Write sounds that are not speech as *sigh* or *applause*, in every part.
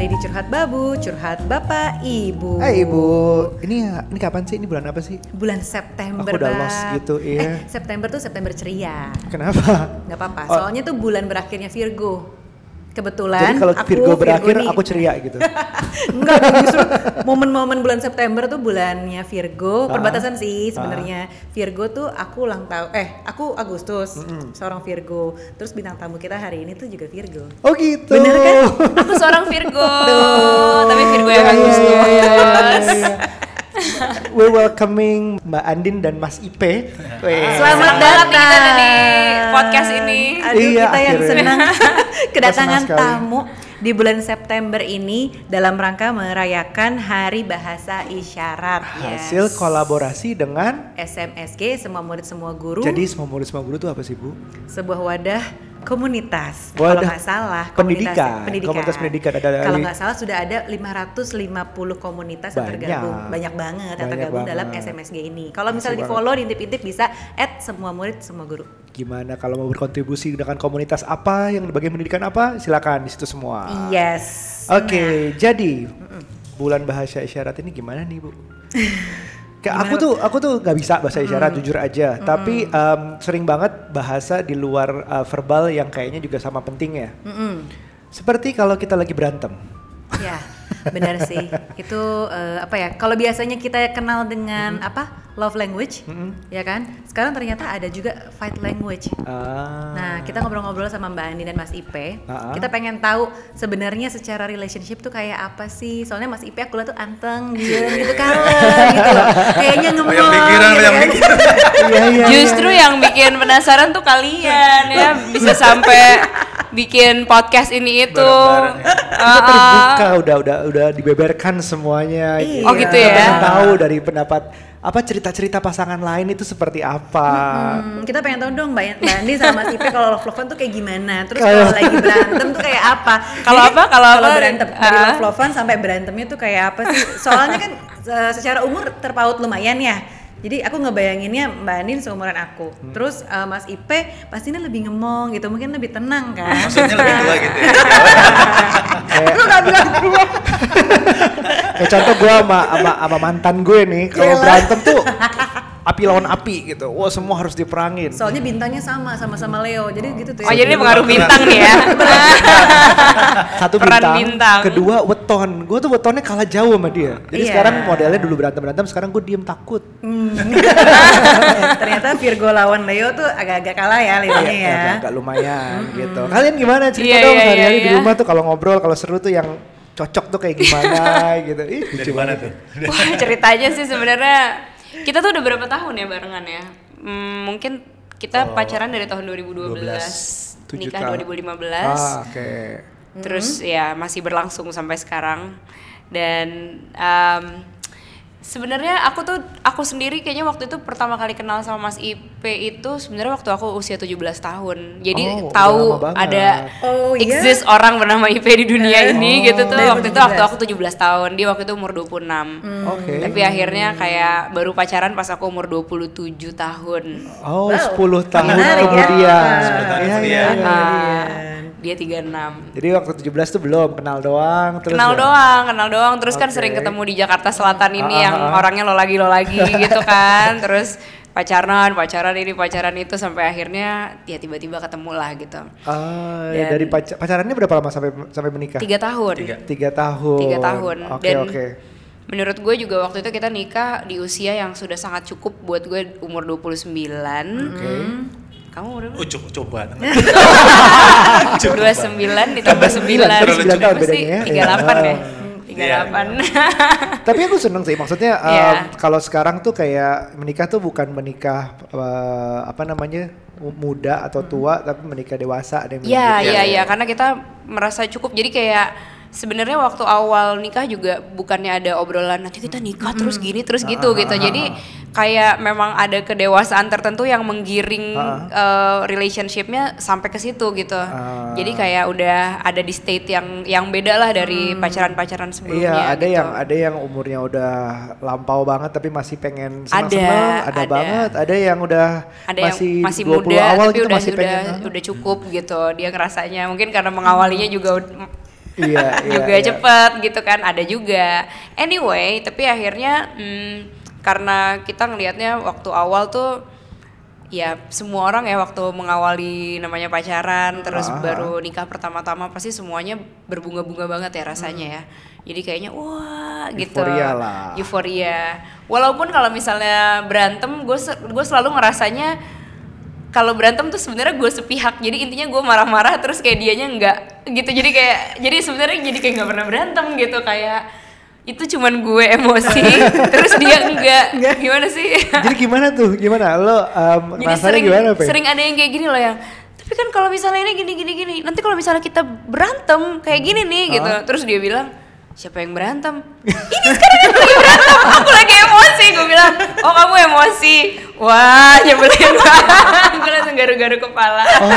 Kembali di Curhat Babu, Curhat Bapak Ibu. Eh ibu, ini ini kapan sih? Ini bulan apa sih? Bulan September, Aku udah lost gitu, iya. Eh, September tuh September ceria. Kenapa? Nggak apa-apa, Oh. soalnya tuh bulan berakhirnya Virgo. Kebetulan Jadi kalau aku Virgo berakhir, nih. aku ceria gitu. *laughs* Enggak, justru momen-momen bulan September tuh bulannya Virgo, Ah. perbatasan sih sebenarnya. Virgo tuh aku ulang tahun, eh aku Agustus, seorang Virgo. Terus bintang tamu kita hari ini tuh juga Virgo. Oh gitu. Bener kan? *laughs* Aku seorang Virgo, tapi Virgo yang iya, Agustus. iya, iya, iya. *laughs* We're welcoming Mbak Andin dan Mas Ipe. Selamat nih kita datang di podcast ini. Aduh, Iya, kita yang akhirnya. senang kedatangan Senang sekali. tamu di bulan September ini dalam rangka merayakan Hari Bahasa Isyarat. Hasil Yes. kolaborasi dengan SMSG semua murid semua guru jadi semua murid semua guru itu apa sih Bu? sebuah wadah komunitas Wadah kalau nggak salah pendidikan. komunitas pendidikan Komunitas pendidikan ada kalau nggak salah sudah ada 550 komunitas yang Banyak. tergabung banyak banget yang Banyak tergabung dalam banget. SMSG ini kalau misalnya di follow diintip-intip bisa add semua murid semua guru Gimana kalau mau berkontribusi dengan komunitas apa yang di bagian pendidikan apa? Silakan di situ semua. yes Oke, jadi bulan bahasa isyarat ini gimana nih bu? *laughs* Kayak aku tuh aku tuh nggak bisa bahasa isyarat jujur aja, tapi em, sering banget bahasa di luar uh, verbal yang kayaknya juga sama pentingnya. Mm-mm. Seperti kalau kita lagi berantem. Ya, benar sih. Itu eh, apa ya? Kalau biasanya kita kenal dengan apa? Love language, ya kan? Sekarang ternyata ada juga fight language. Ah, Nah, kita ngobrol-ngobrol sama Mbak Andi dan Mas Ipe. Ah. Kita pengen tahu sebenarnya secara relationship tuh kayak apa sih? Soalnya Mas Ipe aku lihat tuh anteng, *laughs* gitu kalem gitu loh. Kayaknya ngemong Banyak pikiran, gitu banyak kan. pikiran. *laughs* iya iya. Justru yang bikin penasaran tuh kalian ya bisa sampai bikin podcast ini itu. Bareng-bareng ya. Ah, Kita terbuka ah. udah udah udah dibeberkan semuanya. Iya. Oh, gitu ya? pengen tahu dari pendapat apa cerita-cerita pasangan lain itu seperti apa. Hmm, kita pengen tahu dong Mbak, Andi sama Mas Ipe kalau love lovean tuh kayak gimana? Terus Kalau- lagi berantem tuh kayak apa? Kalau apa? Kalau berantem dari Ah. love lovean sampai berantemnya tuh kayak apa sih? Soalnya kan eh, secara umur terpaut lumayan ya. Jadi aku ngebayanginnya Mbak Andin seumuran aku. Hmm. Terus eh, Mas Ipe pastinya lebih ngemong gitu, mungkin lebih tenang kan. Maksudnya lebih tua gitu ya. aku gak bilang tua. Kayak contoh gue sama, sama, sama mantan gue nih, kalau Yalah. berantem tuh api lawan api gitu. Wah semua harus diperangin. Soalnya bintangnya sama, sama-sama Leo. Jadi gitu tuh. Oh ya. jadi ini pengaruh bintang nih ya. *laughs* Satu peran bintang, bintang. kedua weton. Gue tuh wetonnya kalah jauh sama dia. Jadi Iya. sekarang modelnya dulu berantem berantem, sekarang gue diem takut. Hmm. *laughs* Ternyata Virgo lawan Leo tuh agak-agak kalah ya Leonya ya. agak, agak lumayan gitu. Kalian gimana cerita Iya, dong iya, sehari-hari iya, di iya. rumah tuh kalau ngobrol kalau seru tuh yang cocok tuh kayak gimana *laughs* gitu. Ih, Dari lucu mana banget. tuh? Wah ceritanya sih sebenarnya kita tuh udah berapa tahun ya barengan ya? Hmm, mungkin kita pacaran dari tahun 2012, 12. Tujuh nikah tahun. 2015. Ah, oke. Terus ya masih berlangsung sampai sekarang dan em, sebenarnya aku tuh aku sendiri kayaknya waktu itu pertama kali kenal sama Mas Ipe itu sebenarnya waktu aku usia 17 tahun. Jadi Oh, tahu ada Oh, iya? exist orang bernama Ipe di dunia ini gitu tuh waktu itu 17. waktu aku 17 tahun. Dia waktu itu umur 26. Oke. Tapi akhirnya kayak baru pacaran pas aku umur 27 tahun. Oh, Wow, 10 tahun menarik ya. kemudian. Sepuluh tahun Iya, iya, kemudian. iya. Ah, dia 36. Jadi waktu 17 tuh belum kenal doang terus kenal ya? doang, kenal doang. Terus kan Oke. sering ketemu di Jakarta Selatan ini Ah, yang ah, ah. orangnya lo lagi lo lagi *laughs* gitu kan. Terus pacaran, pacaran ini, pacaran itu sampai akhirnya ya tiba-tiba ketemu lah gitu. Ah, ya Dan- dari pacar pacarannya berapa lama sampai sampai menikah? Tiga tahun. Tiga. Tiga tahun. Tiga tahun. Oke, Dan oke. menurut gue juga waktu itu kita nikah di usia yang sudah sangat cukup buat gue umur 29. Oke. Kamu umur berapa? Oh, cukup coba. 29 *laughs* ditambah 9 Terlalu sembilan tahun Berarti bedanya ya. 38 ya Iya. 38 *laughs* Tapi aku seneng sih, maksudnya Iya. kalau sekarang tuh kayak menikah tuh bukan menikah uh, apa namanya muda atau tua, tapi menikah dewasa ada yang Iya iya iya karena kita merasa cukup jadi kayak sebenarnya waktu awal nikah juga bukannya ada obrolan nanti kita nikah terus gini terus gitu gitu jadi kayak memang ada kedewasaan tertentu yang menggiring eh, relationshipnya sampai ke situ gitu Ah. jadi kayak udah ada di state yang yang beda lah dari pacaran-pacaran sebelumnya Iya, ada gitu. yang ada yang umurnya udah lampau banget tapi masih pengen Ada, senang-senang, ada, ada. banget. Ada yang udah ada masih, yang masih 20 muda awal tapi gitu udah masih udah pengen. ah. udah cukup gitu dia ngerasanya mungkin karena mengawalinya juga ud- Iya, *laughs* iya, juga iya. cepet gitu kan ada juga anyway tapi akhirnya hmm, karena kita ngelihatnya waktu awal tuh ya semua orang ya waktu mengawali namanya pacaran terus Ah. baru nikah pertama-tama pasti semuanya berbunga-bunga banget ya rasanya ya jadi kayaknya wah gitu Euforia lah. euforia walaupun kalau misalnya berantem gue gue selalu ngerasanya kalau berantem tuh sebenarnya gue sepihak. Jadi intinya gue marah-marah terus kayak dianya enggak gitu. Jadi kayak jadi sebenarnya jadi kayak nggak pernah berantem gitu. Kayak itu cuman gue emosi *laughs* terus dia enggak gimana sih? Jadi gimana tuh? Gimana? Lo um, jadi rasanya sering gimana, Pe? sering ada yang kayak gini loh yang tapi kan kalau misalnya ini gini gini gini nanti kalau misalnya kita berantem kayak gini nih gitu. Terus dia bilang siapa yang berantem? *laughs* Ini sekarang kan lagi berantem. Aku lagi emosi gue bilang oh kamu emosi. Wah nyebelin *laughs* banget. Gue langsung garu-garu kepala. Oh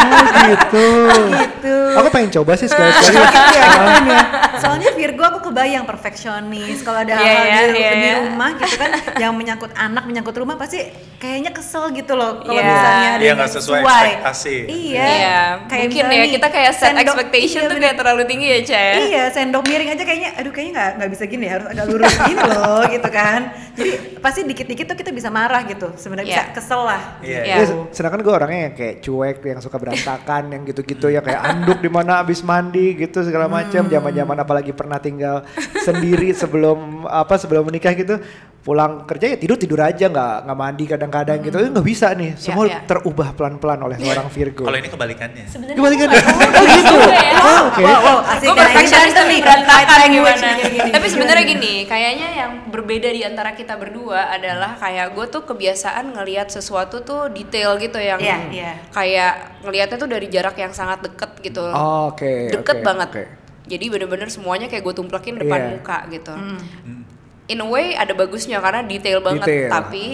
gitu. *laughs* Gitu. Aku pengen coba sih sekali-sekali. *laughs* Iya, gitu ya. Soalnya Virgo aku kebayang perfeksionis. Kalau ada Iya, hal-hal iya, di, iya, di rumah gitu kan yang menyangkut anak, menyangkut rumah pasti kayaknya kesel gitu loh kalau Iya. misalnya ada Iya, yang nggak nggak sesuai ekspektasi. Iya. Iya, Kayak mungkin misalnya ya kita kayak set sendok- expectation iya, tuh kayak terlalu tinggi ya Ceh Iya, sendok miring aja kayaknya, aduh kayaknya nggak nggak bisa gini ya, harus agak lurus gini loh, *laughs* gitu kan. Jadi pasti dikit-dikit tuh kita bisa marah gitu, sebenarnya Iya. bisa kesel lah. Iya. Iya. Iya, sedangkan gue orangnya yang kayak cuek, yang suka berantakan, yang gitu-gitu ya kayak anduk di mana abis mandi gitu segala macam. Zaman-zaman apalagi pernah tinggal sendiri *laughs* sebelum apa sebelum menikah gitu, pulang kerja ya tidur tidur aja nggak nggak mandi kadang-kadang gitu. Eh, nggak bisa nih, semua iya. terubah pelan-pelan oleh seorang Virgo. Kalau ini kebalikannya. Kebalikan ya? Oh gitu. Oh, Oke. Wow, wow, asik gue perfectionist tapi berantakan gimana tapi sebenarnya gini. kayaknya yang berbeda di antara kita berdua adalah kayak gue tuh kebiasaan ngelihat sesuatu tuh detail gitu yang Iya, iya. kayak ngelihatnya tuh dari jarak yang sangat deket gitu Oh, Oke. deket oke, banget oke. jadi bener-bener semuanya kayak gue tumplekin depan Iya. muka gitu Hmm. in a way ada bagusnya karena detail banget Detail. tapi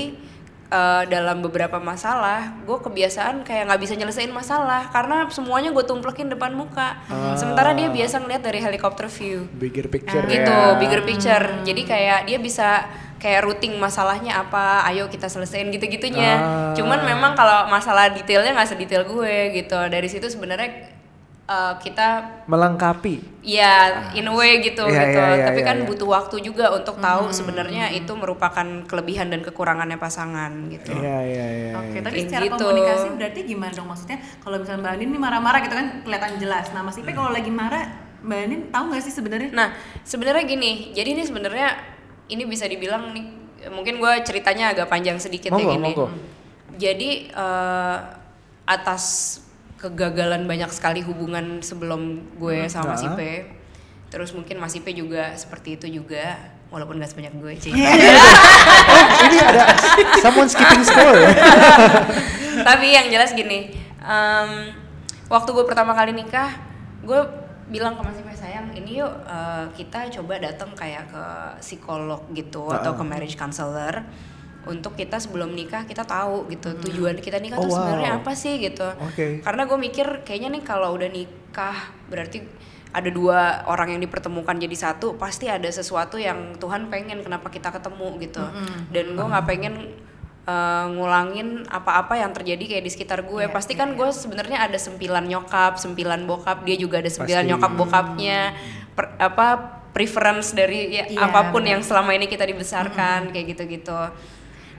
eh, dalam beberapa masalah gue kebiasaan kayak nggak bisa nyelesain masalah karena semuanya gue tumplekin depan muka. Sementara dia biasa ngeliat dari helikopter view. Bigger picture gitu ya. bigger picture. Jadi kayak dia bisa kayak routing masalahnya apa ayo kita selesaiin gitu gitunya Ah. cuman memang kalau masalah detailnya nggak sedetail gue gitu. Dari situ sebenarnya eh, kita Melengkapi. ya in a way gitu Iya, gitu iya, iya, tapi iya, kan iya. butuh waktu juga untuk tahu sebenarnya itu merupakan kelebihan dan kekurangannya pasangan gitu Iya iya iya. Oke, iya. tapi Kayak secara gitu. komunikasi berarti gimana dong maksudnya? Kalau misalnya Mbak Anin nih marah-marah gitu kan kelihatan jelas. Nah, Mas Ipe kalau lagi marah, Mbak Anin tahu nggak sih sebenarnya? Nah, sebenarnya gini, jadi ini sebenarnya ini bisa dibilang nih mungkin gue ceritanya agak panjang sedikit Monggo, ya gini. monggo. Jadi eh, atas kegagalan banyak sekali hubungan sebelum gue sama Mas Nah. Ipe, terus mungkin Mas Ipe juga seperti itu juga, walaupun gak sebanyak gue sih. *laughs* Oh, ini ada someone skipping score ya. *laughs* Tapi yang jelas gini, em, waktu gue pertama kali nikah, gue bilang ke Mas Ipe sayang, ini yuk eh, kita coba datang kayak ke psikolog gitu atau ke marriage counselor untuk kita sebelum nikah kita tahu gitu tujuan kita nikah Oh, tuh sebenarnya wow. apa sih gitu. Oke. Karena gue mikir kayaknya nih kalau udah nikah berarti ada dua orang yang dipertemukan jadi satu pasti ada sesuatu yang Tuhan pengen kenapa kita ketemu gitu dan gue nggak pengen uh, ngulangin apa-apa yang terjadi kayak di sekitar gue Iya, pasti iya, kan gue sebenarnya ada sempilan nyokap sempilan bokap dia juga ada sempilan Pasti. nyokap bokapnya per- apa preference dari ya, Iya, apa pun benar. yang selama ini kita dibesarkan kayak gitu-gitu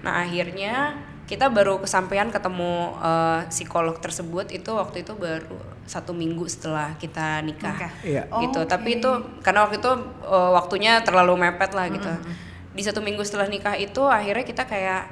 nah akhirnya kita baru kesampaian ketemu uh, psikolog tersebut itu waktu itu baru satu minggu setelah kita nikah Nikah. Iya. gitu Oh, tapi oke. itu karena waktu itu uh, waktunya terlalu mepet lah gitu di satu minggu setelah nikah itu akhirnya kita kayak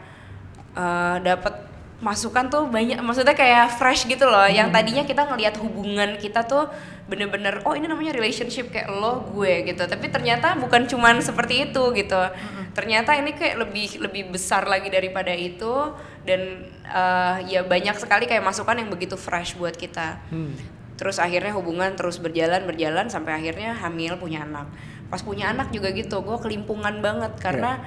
uh, dapat masukan tuh banyak maksudnya kayak fresh gitu loh. Yang tadinya kita ngelihat hubungan kita tuh bener-bener oh ini namanya relationship kayak lo gue gitu. Tapi ternyata bukan cuman seperti itu gitu. Ternyata ini kayak lebih lebih besar lagi daripada itu. Dan uh, ya banyak sekali kayak masukan yang begitu fresh buat kita. Terus akhirnya hubungan terus berjalan berjalan sampai akhirnya hamil punya anak. Pas punya anak juga gitu gue kelimpungan banget. Karena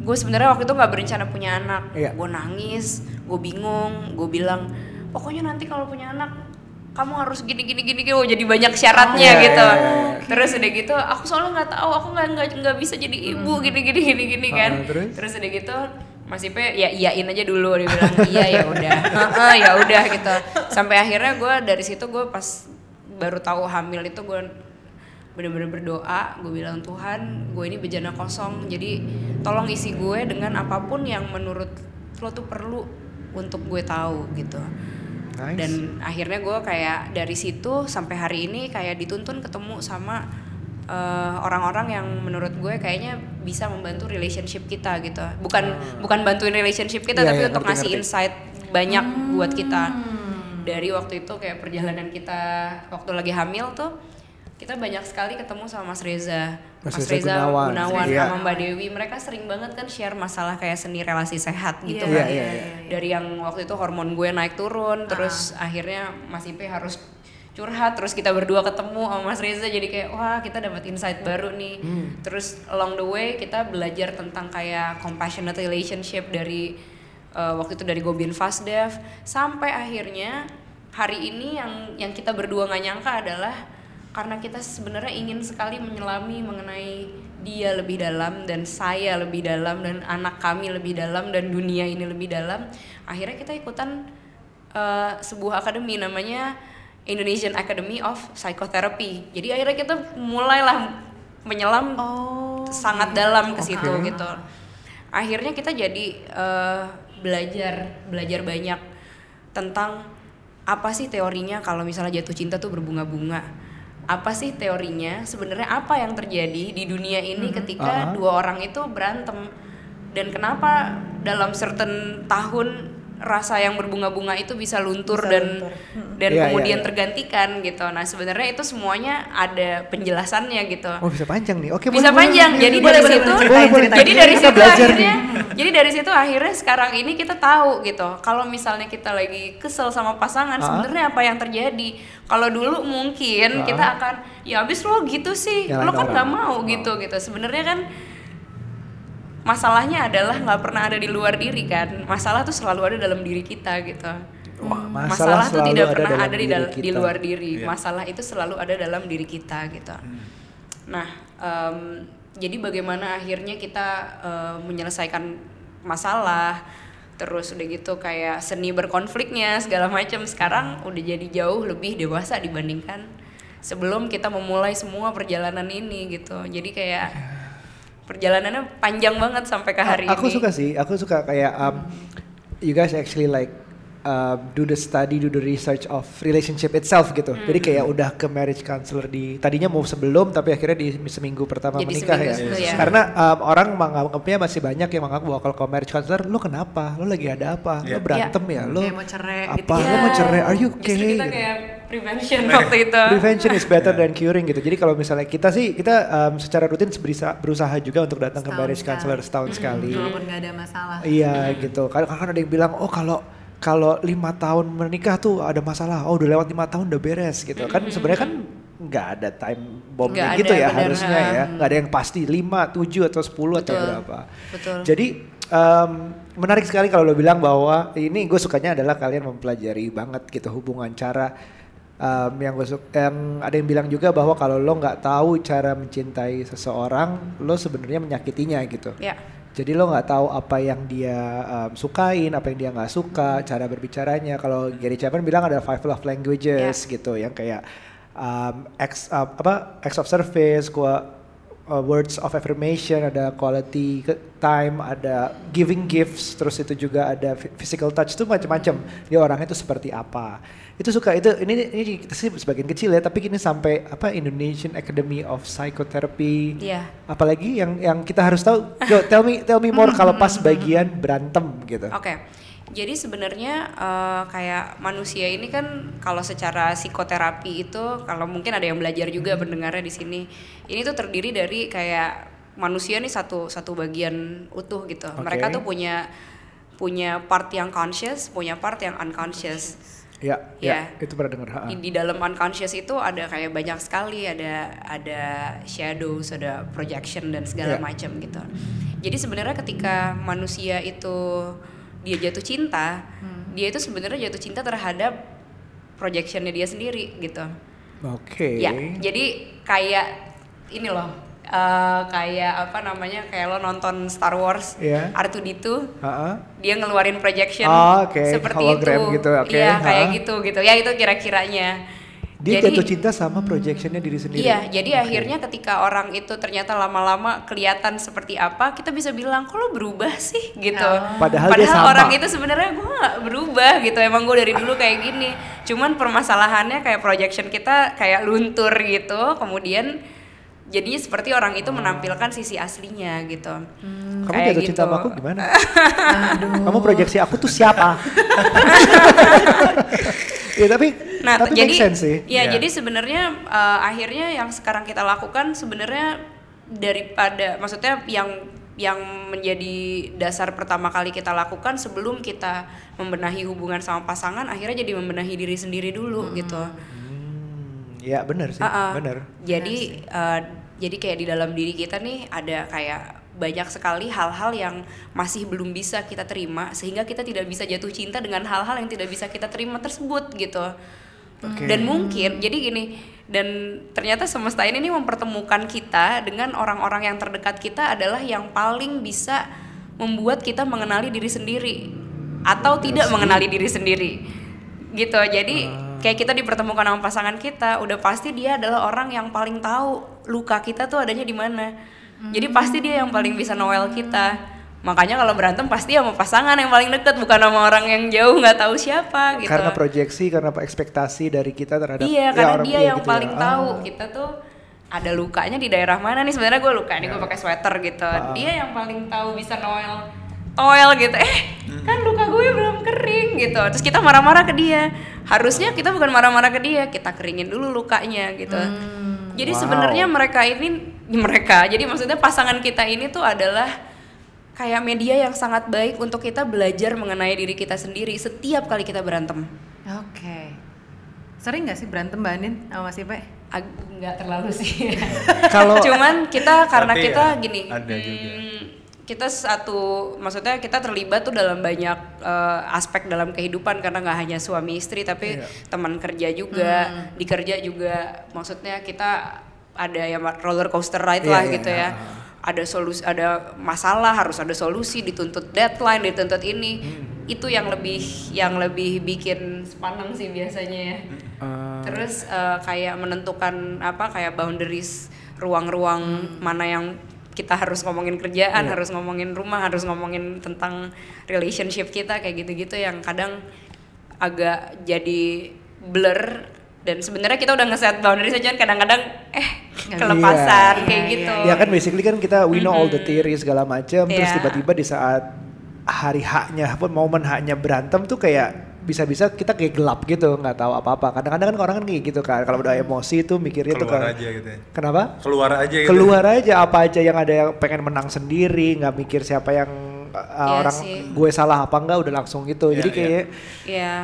gue sebenarnya waktu itu nggak berencana punya anak. Iya. gue nangis gue bingung gue bilang pokoknya nanti kalau punya anak kamu harus gini gini gini gini. Oh, jadi banyak syaratnya Iya, gitu. iya, iya, terus udah gitu aku soalnya nggak tahu aku nggak nggak nggak bisa jadi ibu gini gini gini gini kan. Ah, terus? terus udah gitu Mas Ipe ya iyain aja dulu. Dia bilang iya ya udah. *laughs* Ya udah gitu. Sampai akhirnya gue dari situ gue pas baru tahu hamil itu gue bener-bener berdoa gue bilang Tuhan gue ini bejana kosong. Jadi tolong isi gue dengan apa pun yang menurut lo tuh perlu untuk gue tahu gitu Nice. dan akhirnya gue kayak dari situ sampai hari ini kayak dituntun ketemu sama eh, orang-orang yang menurut gue kayaknya bisa membantu relationship kita gitu bukan bukan bantuin relationship kita Ah. Iya, tapi iya, untuk ngerti, ngasih ngerti. insight banyak buat kita Hmm. dari waktu itu kayak perjalanan kita waktu lagi hamil tuh kita banyak sekali ketemu sama Mas Reza, Mas Mas, Reza Reza Gunawan. Gunawan, Iya. sama Mbak Dewi, mereka sering banget kan share masalah kayak seni relasi sehat gitu Iya, kan. iya, iya. Dari yang waktu itu hormon gue naik turun, terus Ah. akhirnya Mas Ipe harus curhat, terus kita berdua ketemu sama Mas Reza jadi kayak wah kita dapat insight baru nih. Hmm. Terus along the way kita belajar tentang kayak compassionate relationship dari uh, waktu itu dari Gobin Fasdev sampai akhirnya hari ini yang yang kita berdua nggak nyangka adalah karena kita sebenarnya ingin sekali menyelami mengenai dia lebih dalam dan saya lebih dalam dan anak kami lebih dalam dan dunia ini lebih dalam akhirnya kita ikutan uh, sebuah akademi namanya Indonesian Academy of Psychotherapy. Jadi akhirnya kita mulailah menyelam Oh. sangat dalam ke situ gitu. Akhirnya kita jadi eh, belajar belajar banyak tentang apa sih teorinya kalau misalnya jatuh cinta tuh berbunga-bunga apa sih teorinya? Sebenarnya apa yang terjadi di dunia ini ketika Ah. dua orang itu berantem? Dan kenapa dalam certain tahun rasa yang berbunga-bunga itu bisa luntur Bisa dan luntur. dan Iya, iya, kemudian iya. tergantikan gitu nah sebenarnya itu semuanya ada penjelasannya gitu Oh bisa panjang nih. Oke bisa boleh, panjang boleh. jadi Boleh, dari boleh, situ boleh, ceritain, ceritain. jadi dari Kita situ belajar akhirnya jadi dari situ akhirnya sekarang ini kita tahu gitu kalau misalnya kita lagi kesel sama pasangan sebenarnya apa yang terjadi kalau dulu mungkin Ah. kita akan ya abis lo gitu sih Nyalain lo kan nggak mau gitu gitu sebenarnya kan masalahnya adalah nggak pernah ada di luar diri kan? Masalah tuh selalu ada dalam diri kita gitu. Wah, masalah, tuh selalu tidak ada pernah ada di, dal- di luar diri. Iya. masalah itu selalu ada dalam diri kita gitu. Nah em, jadi bagaimana akhirnya kita eh, menyelesaikan masalah terus udah gitu kayak seni berkonfliknya segala macam sekarang udah jadi jauh lebih dewasa dibandingkan sebelum kita memulai semua perjalanan ini gitu. Jadi kayak perjalanannya panjang banget sampai ke hari A- aku ini. suka sih, aku suka kayak um, you guys actually like uh, do the study, do the research of relationship itself gitu. Hmm. Jadi kayak udah ke marriage counselor di tadinya mau sebelum tapi akhirnya di seminggu pertama Jadi menikah ya. seminggu ya. Karena um, orang menganggapnya masih banyak yang menganggap bahwa kalau ke marriage counselor lu kenapa? Lu lagi ada apa? Lu Iya. berantem ya? Lu Kayak mau cerai apa? gitu Lu ya. mau cerai? Are you okay? justru kita Gitu. kayak prevention waktu itu Prevention is better than curing gitu. Jadi kalau misalnya kita sih kita um, secara rutin berusaha, berusaha juga untuk datang ke Setahun marriage counselor setahun sekali. Walaupun nggak ada masalah. Iya gitu. Kadang kadang ada yang bilang oh kalau kalau lima tahun menikah tuh ada masalah. Oh udah lewat lima tahun udah beres gitu. Kan sebenarnya kan nggak ada time bombnya gitu ya benar. harusnya ya. Nggak ada yang pasti lima, tujuh atau sepuluh atau berapa. Betul. Jadi em, menarik sekali kalau lo bilang bahwa ini gue sukanya adalah kalian mempelajari banget gitu hubungan cara em, yang gue suk- yang ada yang bilang juga bahwa kalau lo nggak tahu cara mencintai seseorang, lo sebenarnya menyakitinya gitu. ya Jadi lo nggak tahu apa yang dia um, sukain, apa yang dia nggak suka, cara berbicaranya. Kalau Gary Chapman bilang ada five love languages gitu, yang kayak um, acts uh, apa acts of service, qua- uh, words of affirmation, ada quality time, ada giving gifts, terus itu juga ada phy- physical touch itu macam-macam. Dia orangnya itu seperti apa? Itu suka itu ini ini kita sih sebagian kecil ya, tapi kini sampai apa Indonesian Academy of Psychotherapy Iya. apalagi yang yang kita harus tahu Jo tell me tell me more *laughs* kalau pas bagian berantem gitu Oke, jadi sebenarnya eh, kayak manusia ini kan kalau secara psikoterapi itu kalau mungkin ada yang belajar juga Hmm. pendengarnya di sini, ini tuh terdiri dari kayak manusia nih satu satu bagian utuh gitu. Oke. Mereka tuh punya punya part yang conscious, punya part yang unconscious. ya ya Ya. itu pernah dengar ha. Di, di dalam unconscious itu ada kayak banyak sekali ada ada shadows, ada projection dan segala Ya. macam gitu. Jadi sebenarnya ketika manusia itu dia jatuh cinta, dia itu sebenarnya jatuh cinta terhadap projectionnya dia sendiri gitu. oke Ya, jadi kayak ini loh, eh, kayak apa namanya kayak lo nonton Star Wars, Iya. R2D2, Ha-ha. dia ngeluarin projection Oh, oke. seperti Hologram itu. gitu, oke. Iya, kayak Ha. gitu gitu. Ya itu kira-kiranya. Dia Jadi- jatuh cinta sama projectionnya diri sendiri. Iya, jadi akhirnya ketika orang itu ternyata lama-lama kelihatan seperti apa, kita bisa bilang, kok lo berubah sih gitu. Oh. Padahal dia sama. orang itu sebenarnya gue nggak berubah gitu, emang gue dari dulu kayak gini. Cuman permasalahannya kayak projection kita kayak luntur gitu, kemudian jadinya seperti orang itu menampilkan sisi aslinya gitu. Kamu Kayak jatuh cinta gitu. sama aku gimana? *laughs* Kamu proyeksi aku tuh siapa? *laughs* ya tapi Nah, tapi jadi make sense sih. ya Iya. jadi sebenarnya eh, akhirnya yang sekarang kita lakukan sebenarnya daripada maksudnya yang yang menjadi dasar pertama kali kita lakukan sebelum kita membenahi hubungan sama pasangan akhirnya jadi membenahi diri sendiri dulu gitu. Hmm, ya benar sih, Ah, ah. benar. Jadi eh, jadi kayak di dalam diri kita nih ada kayak banyak sekali hal-hal yang masih belum bisa kita terima sehingga kita tidak bisa jatuh cinta dengan hal-hal yang tidak bisa kita terima tersebut gitu. Oke. Dan mungkin jadi gini dan ternyata semesta ini mempertemukan kita dengan orang-orang yang terdekat kita adalah yang paling bisa membuat kita mengenali diri sendiri atau tidak mengenali diri sendiri gitu jadi kayak kita dipertemukan sama pasangan kita udah pasti dia adalah orang yang paling tahu luka kita tuh adanya di mana jadi pasti dia yang paling bisa noel kita. Makanya kalau berantem pasti sama pasangan yang paling deket bukan sama orang yang jauh nggak tahu siapa gitu. Karena proyeksi, karena ekspektasi dari kita terhadap ya, iya karena orang dia iya yang gitu ya. paling Ah. tahu. Kita tuh ada lukanya di daerah mana nih? Sebenarnya gue luka nih gue pakai sweater gitu. Ah. dia yang paling tahu bisa noel toel gitu. Eh kan luka gue belum kering gitu. Terus kita marah-marah ke dia. Harusnya kita bukan marah-marah ke dia kita keringin dulu lukanya gitu jadi Wow. sebenarnya mereka ini mereka jadi maksudnya pasangan kita ini tuh adalah kayak media yang sangat baik untuk kita belajar mengenai diri kita sendiri setiap kali kita berantem Oke. Sering nggak sih berantem Mbak Anin sama Mas Ipe? Ag- nggak terlalu sih. Kalau- *laughs* cuman kita karena kita ya, gini, ada juga. hmm, kita satu, maksudnya kita terlibat tuh dalam banyak eh, aspek dalam kehidupan karena nggak hanya suami istri tapi Iya. teman kerja juga, di kerja juga, maksudnya kita ada ya roller coaster ride Iya, lah iya, gitu ya. Ada solusi, ada masalah harus ada solusi, dituntut deadline, dituntut ini. Itu yang lebih yang lebih bikin sepaneng sih biasanya ya. Ah, Terus eh, kayak menentukan apa kayak boundaries ruang-ruang mana yang kita harus ngomongin kerjaan, Iya. harus ngomongin rumah, harus ngomongin tentang relationship kita kayak gitu-gitu yang kadang agak jadi blur dan sebenarnya kita udah nge-set boundaries aja kadang-kadang eh kelepasan Iya. kayak Iya, gitu. Ya kan basically kan kita we know all the theory segala macam terus Iya. tiba-tiba di saat hari haknya pun momen haknya berantem tuh kayak bisa-bisa kita kayak gelap gitu nggak tahu apa-apa kadang-kadang kan orang kan kayak gitu kan kalau udah emosi tuh mikirnya tuh keluar kan aja gitu ya. kenapa Keluar aja gitu. keluar aja apa aja yang ada yang pengen menang sendiri nggak mikir siapa yang uh, Iya orang sih. gue salah apa enggak udah langsung gitu Iya, jadi iya. kayak Iya.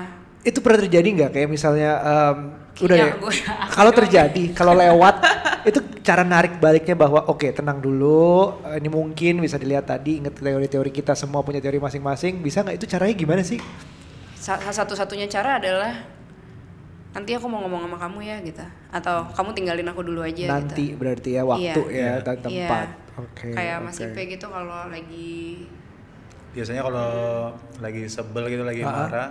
itu pernah terjadi nggak kayak misalnya em, udah ya *laughs* kalau terjadi kalau lewat itu cara narik baliknya bahwa oke tenang dulu eh, ini mungkin bisa dilihat tadi inget teori-teori kita semua punya teori masing-masing bisa nggak itu caranya gimana sih satu-satunya cara adalah nanti aku mau ngomong sama kamu ya gitu atau kamu tinggalin aku dulu aja nanti gitu. berarti ya waktu Iya. ya dan Iya. tempat oke kayak Mas oke. Ipe gitu kalau lagi Biasanya kalau lagi sebel gitu lagi Ah, ah. marah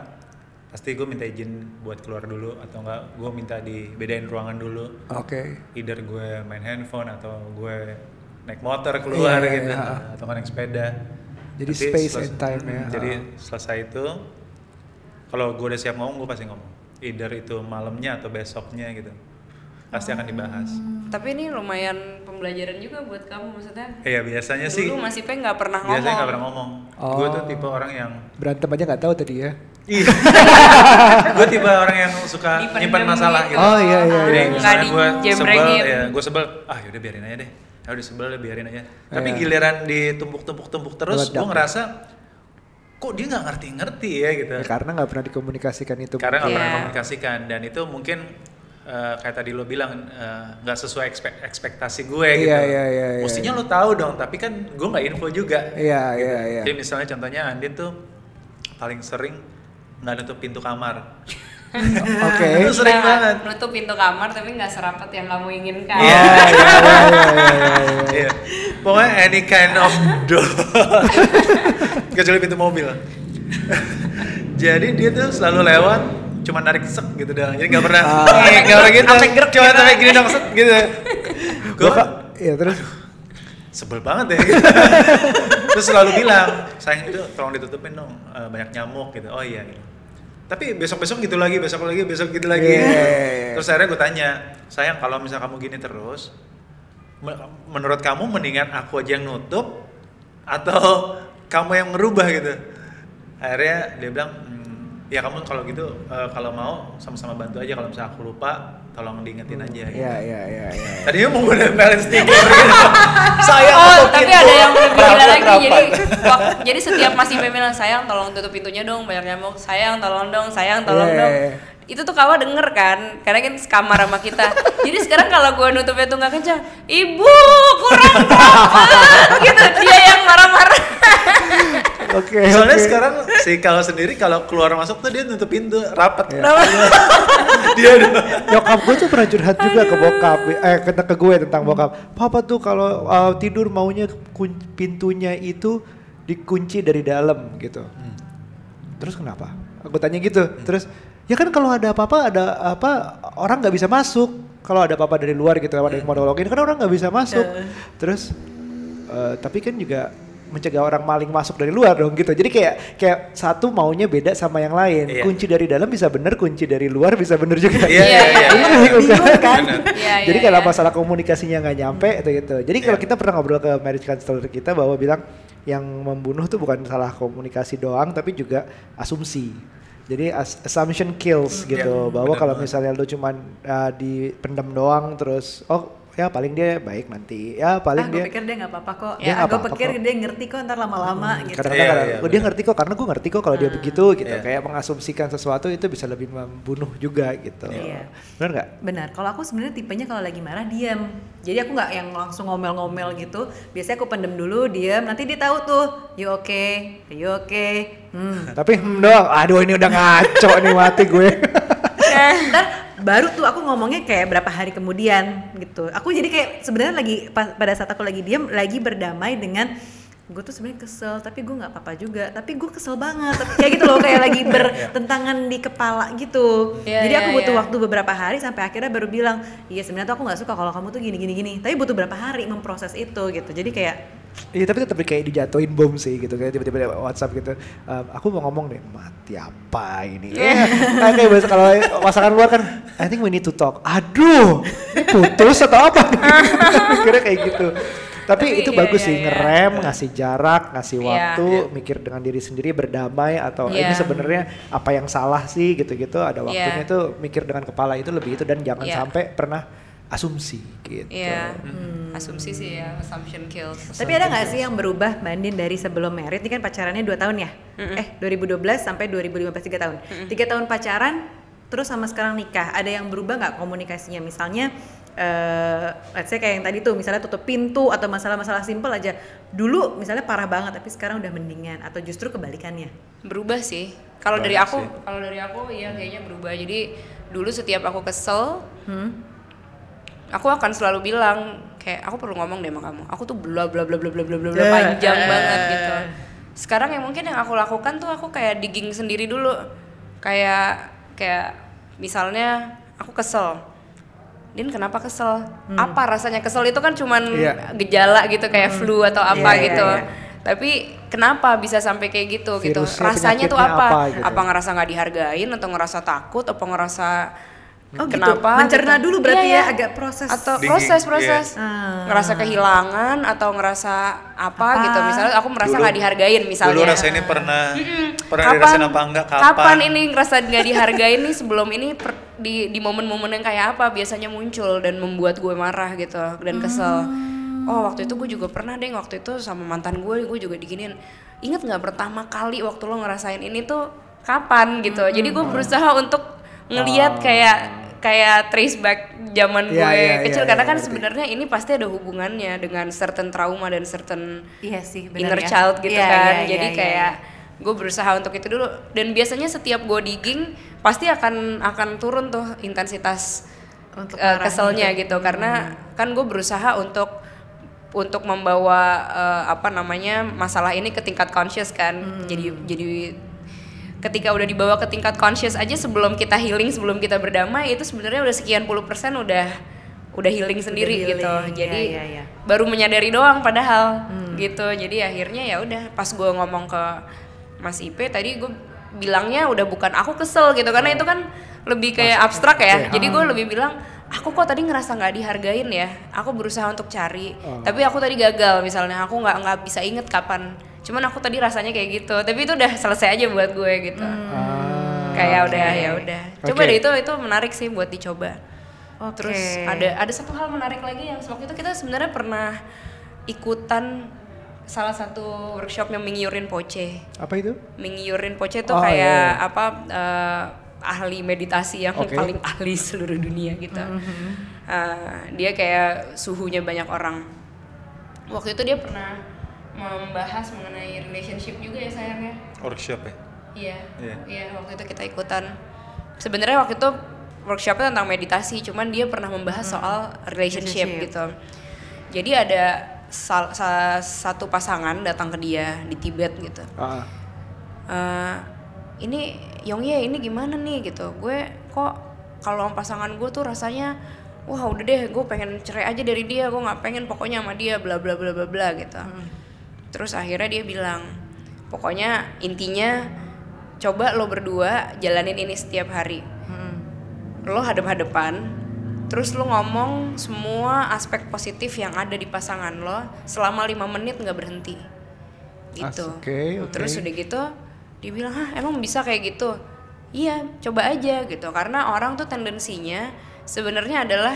pasti gue minta izin buat keluar dulu atau enggak gue minta dibedain ruangan dulu. oke Either gue main handphone atau gue naik motor keluar Iya, gitu iya. atau naik sepeda. Jadi Nanti space and time ya. Hmm, Jadi selesai itu kalau gue udah siap ngomong gue pasti ngomong. Either itu malamnya atau besoknya gitu. Pasti akan dibahas. tapi ini lumayan pembelajaran juga buat kamu maksudnya Iya biasanya sih dulu Mas Ipe nggak pernah ngomong biasanya nggak pernah ngomong. Oh. Gue tuh tipe orang yang berantem aja nggak tahu tadi ya Iya. *laughs* gue tipe orang yang suka Dipendem nyimpan masalah gitu. gitu. Oh, iya, iya, Jadi iya. misalnya gue sebel, ya gue sebel, ah yaudah biarin aja deh. Ya udah sebel deh biarin aja. Tapi Iya. giliran ditumpuk-tumpuk-tumpuk terus, gue ngerasa kok dia nggak ngerti-ngerti ya gitu. Ya, karena nggak pernah dikomunikasikan itu Karena nggak pernah Iya. komunikasikan dan itu mungkin eh, kayak tadi lo bilang eh, nggak sesuai ekspek- ekspektasi gue gitu. Iya, iya, iya, iya. Mestinya lo tahu dong, tapi kan gue nggak info juga. Iya, iya, iya. Jadi misalnya contohnya Andin tuh paling sering nggak nutup pintu kamar. Oke Itu sering Nah, banget. nutup pintu kamar tapi nggak serapat yang kamu inginkan iya, iya, iya, iya, iya. Iya. Pokoknya any kind of door. Kecuali pintu mobil. Jadi dia tuh selalu lewat cuma narik sek gitu doang jadi nggak pernah Ah. "Eh, nggak pernah gitu Sampai gerak cuma gitu. sampai gini dong set gitu gue Gua kok- ya terus sebel banget ya gitu. terus selalu bilang sayang itu tolong ditutupin dong eh, banyak nyamuk gitu oh iya gitu. Tapi besok besok gitu lagi besok lagi besok gitu lagi Iya, iya, iya. terus akhirnya gue tanya sayang kalau misal kamu gini terus me- menurut kamu mendingan aku aja yang nutup atau *laughs* kamu yang merubah gitu akhirnya dia bilang "Hmm, ya kamu kalau gitu eh, kalau mau sama-sama bantu aja kalau misalnya aku lupa tolong diingetin aja gitu. ya ya ya ya Tadinya mau gue nempelin stiker gitu. *laughs* Sayang Oh, tapi pintu. ada yang lebih gila lagi. rapat. Jadi, wak- jadi setiap masih bilang sayang tolong tutup pintunya dong, banyak nyamuk. Sayang tolong dong, sayang tolong Iya, dong. iya, iya. Itu tuh kawa denger kan, karena kan sekamar sama kita. jadi sekarang kalau gue nutupnya tuh nggak kencang, ibu kurang *laughs* berapa *laughs* gitu. Dia yang marah-marah. oke Soalnya oke. sekarang si kalau sendiri kalau keluar masuk tuh dia nutup pintu rapat. Iya. *laughs* dia udah. Nyokap gue tuh pernah curhat juga ke bokap eh ke, ke gue tentang bokap. Papa tuh kalau uh, tidur maunya pintunya itu dikunci dari dalam gitu. Terus kenapa? Aku tanya gitu. Terus ya kan kalau ada apa-apa ada apa orang nggak bisa masuk. Kalau ada apa-apa dari luar gitu ada yang mau nolongin kan orang nggak bisa masuk. Terus eh, tapi kan juga mencegah orang maling masuk dari luar dong gitu jadi kayak kayak satu maunya beda sama yang lain Iya. kunci dari dalam bisa bener kunci dari luar bisa bener juga Iya, iya, iya. *laughs* Jadi kan? Bener. Iya, jadi iya, kalau iya. masalah komunikasinya nggak nyampe itu gitu. Jadi kalau Iya. kita pernah ngobrol ke marriage counselor kita bahwa bilang yang membunuh tuh bukan salah komunikasi doang tapi juga asumsi. Jadi as- assumption kills gitu. Iya, bahwa kalau misalnya lu cuman uh, dipendam doang terus oh ya paling dia baik nanti. Ya paling ah, dia gue pikir dia nggak apa-apa kok. Dia Ya, nggak gue apa-apa pikir kok. dia ngerti kok ntar lama-lama gitu. kadang-kadang kadang- iya, oh, dia ngerti kok karena gue ngerti kok kalau dia begitu gitu. Iya. Kayak mengasumsikan sesuatu itu bisa lebih membunuh juga gitu. Iya. Benar nggak? Benar. Kalau aku sebenarnya tipenya kalau lagi marah diam. Jadi aku nggak yang langsung ngomel-ngomel gitu. Biasanya aku pendem dulu, diam. Nanti dia tahu tuh, you okay, you okay. Hmm. Tapi hmm doang, aduh ini udah ngaco nih mati gue. *laughs* Ntar baru tuh aku ngomongnya kayak berapa hari kemudian gitu. Aku jadi kayak sebenarnya lagi pa- pada saat aku lagi diam lagi berdamai dengan gue tuh sebenarnya kesel tapi gue nggak apa-apa juga tapi gue kesel banget Tapi kayak gitu loh kayak lagi *laughs* bertentangan di kepala gitu Iya, jadi iya, aku butuh iya. waktu beberapa hari sampai akhirnya baru bilang iya sebenarnya tuh aku nggak suka kalau kamu tuh gini gini gini tapi butuh berapa hari memproses itu gitu jadi kayak Iya tapi tetap kayak dijatuhin bom sih gitu kayak tiba-tiba WhatsApp gitu. "Ehm, aku mau ngomong deh mati apa ini? Ya, kayak kayak biasa kalau pasangan luar kan, I think we need to talk. Aduh, ini putus atau apa? *laughs* Mikirnya kayak gitu. Tapi, Tapi itu iya, bagus iya, sih iya. ngerem, ngasih jarak, ngasih Iya. waktu, Iya. mikir dengan diri sendiri berdamai atau Iya. ini sebenarnya apa yang salah sih gitu-gitu. Ada waktunya Iya. tuh mikir dengan kepala itu lebih itu dan jangan Iya. sampai pernah asumsi gitu. Iya. Asumsi sih ya, assumption kills. Tapi ada nggak sih yang berubah Mbak Andin dari sebelum merit? Ini kan pacarannya 2 tahun ya? Eh 2012 sampai 2015 3 tahun. Tiga tahun pacaran, terus sama sekarang nikah. Ada yang berubah nggak komunikasinya? Misalnya, eh let's say kayak yang tadi tuh, misalnya tutup pintu atau masalah-masalah simpel aja. Dulu misalnya parah banget, tapi sekarang udah mendingan. Atau justru kebalikannya? berubah sih kalau dari aku kalau dari aku ya kayaknya berubah jadi dulu setiap aku kesel Hmm? aku akan selalu bilang kayak aku perlu ngomong deh sama kamu aku tuh bla bla bla bla bla bla bla yeah. panjang yeah. banget gitu sekarang yang mungkin yang aku lakukan tuh aku kayak digging sendiri dulu kayak kayak misalnya aku kesel Din kenapa kesel? Hmm. Apa rasanya kesel itu kan cuman yeah. gejala gitu kayak hmm. flu atau apa yeah, gitu. Yeah, yeah. Tapi kenapa bisa sampai kayak gitu, gitu? Virusnya, gitu? Rasanya tuh apa? Apa, gitu. apa ngerasa nggak dihargain atau ngerasa takut atau ngerasa Oh gitu. kenapa? Mencerna gitu. dulu berarti Iya, ya, iya. agak proses. atau Digging, proses proses iya. ngerasa kehilangan atau ngerasa apa, Apa? gitu misalnya aku merasa nggak dihargain misalnya Dulu rasanya pernah pernah kapan, dirasain apa enggak kapan? ini ngerasa nggak dihargain nih sebelum ini per- di di momen-momen yang kayak apa biasanya muncul dan membuat gue marah gitu dan kesel oh waktu itu gue juga pernah deh waktu itu sama mantan gue gue juga diginin inget nggak pertama kali waktu lo ngerasain ini tuh kapan gitu jadi gue berusaha untuk ngeliat kayak kayak trace back zaman gue Iya, iya, kecil iya, karena iya, kan ngerti. sebenarnya ini pasti ada hubungannya dengan certain trauma dan certain Iya sih, benar inner ya. child gitu Iya, kan iya, jadi iya, kayak iya. gue berusaha untuk itu dulu dan biasanya setiap gue digging pasti akan akan turun tuh intensitas Untuk eh, marahnya keselnya tuh. gitu karena kan gue berusaha untuk untuk membawa eh, apa namanya masalah ini ke tingkat conscious kan Hmm. jadi jadi ketika udah dibawa ke tingkat conscious aja sebelum kita healing sebelum kita berdamai itu sebenarnya udah sekian puluh persen udah udah healing sendiri healing, gitu. Iya, jadi iya, iya. baru menyadari doang padahal gitu. Jadi akhirnya ya udah pas gue ngomong ke Mas Ipe tadi gue bilangnya udah bukan aku kesel gitu karena itu kan lebih kayak abstrak ya. jadi gue lebih bilang aku kok tadi ngerasa nggak dihargain ya? Aku berusaha untuk cari tapi aku tadi gagal misalnya. Aku nggak nggak bisa inget kapan cuman aku tadi rasanya kayak gitu tapi itu udah selesai aja buat gue gitu Ah, kayak udah ya udah coba Oke. deh itu itu menarik sih buat dicoba Oke. terus ada ada satu hal menarik lagi yang waktu itu kita sebenarnya pernah ikutan salah satu workshop yang Mingyurin Poche apa itu? Mingyurin Poche itu Oh, kayak iya, iya. apa eh, ahli meditasi yang Oke. paling ahli *laughs* seluruh dunia gitu Eh, dia kayak suhunya banyak orang waktu itu dia pernah membahas mengenai relationship juga ya sayangnya Workshop ya. Iya, Iya. iya waktu itu kita ikutan. Sebenarnya waktu itu workshopnya tentang meditasi, cuman dia pernah membahas soal relationship, Relationship. gitu. Jadi ada sal- sa- satu pasangan datang ke dia di Tibet gitu. Ah, Eh, ini Yongye ini gimana nih gitu? Gue kok kalau sama pasangan gue tuh rasanya wah udah deh gue pengen cerai aja dari dia gue nggak pengen pokoknya sama dia bla bla bla bla bla gitu terus akhirnya dia bilang pokoknya intinya coba lo berdua jalanin ini setiap hari. Lo hadap-hadapan terus lo ngomong semua aspek positif yang ada di pasangan lo selama lima menit nggak berhenti. Gitu. As- oke, oke. terus udah gitu dia bilang hah emang bisa kayak gitu? Iya coba aja gitu. Karena orang tuh tendensinya sebenarnya adalah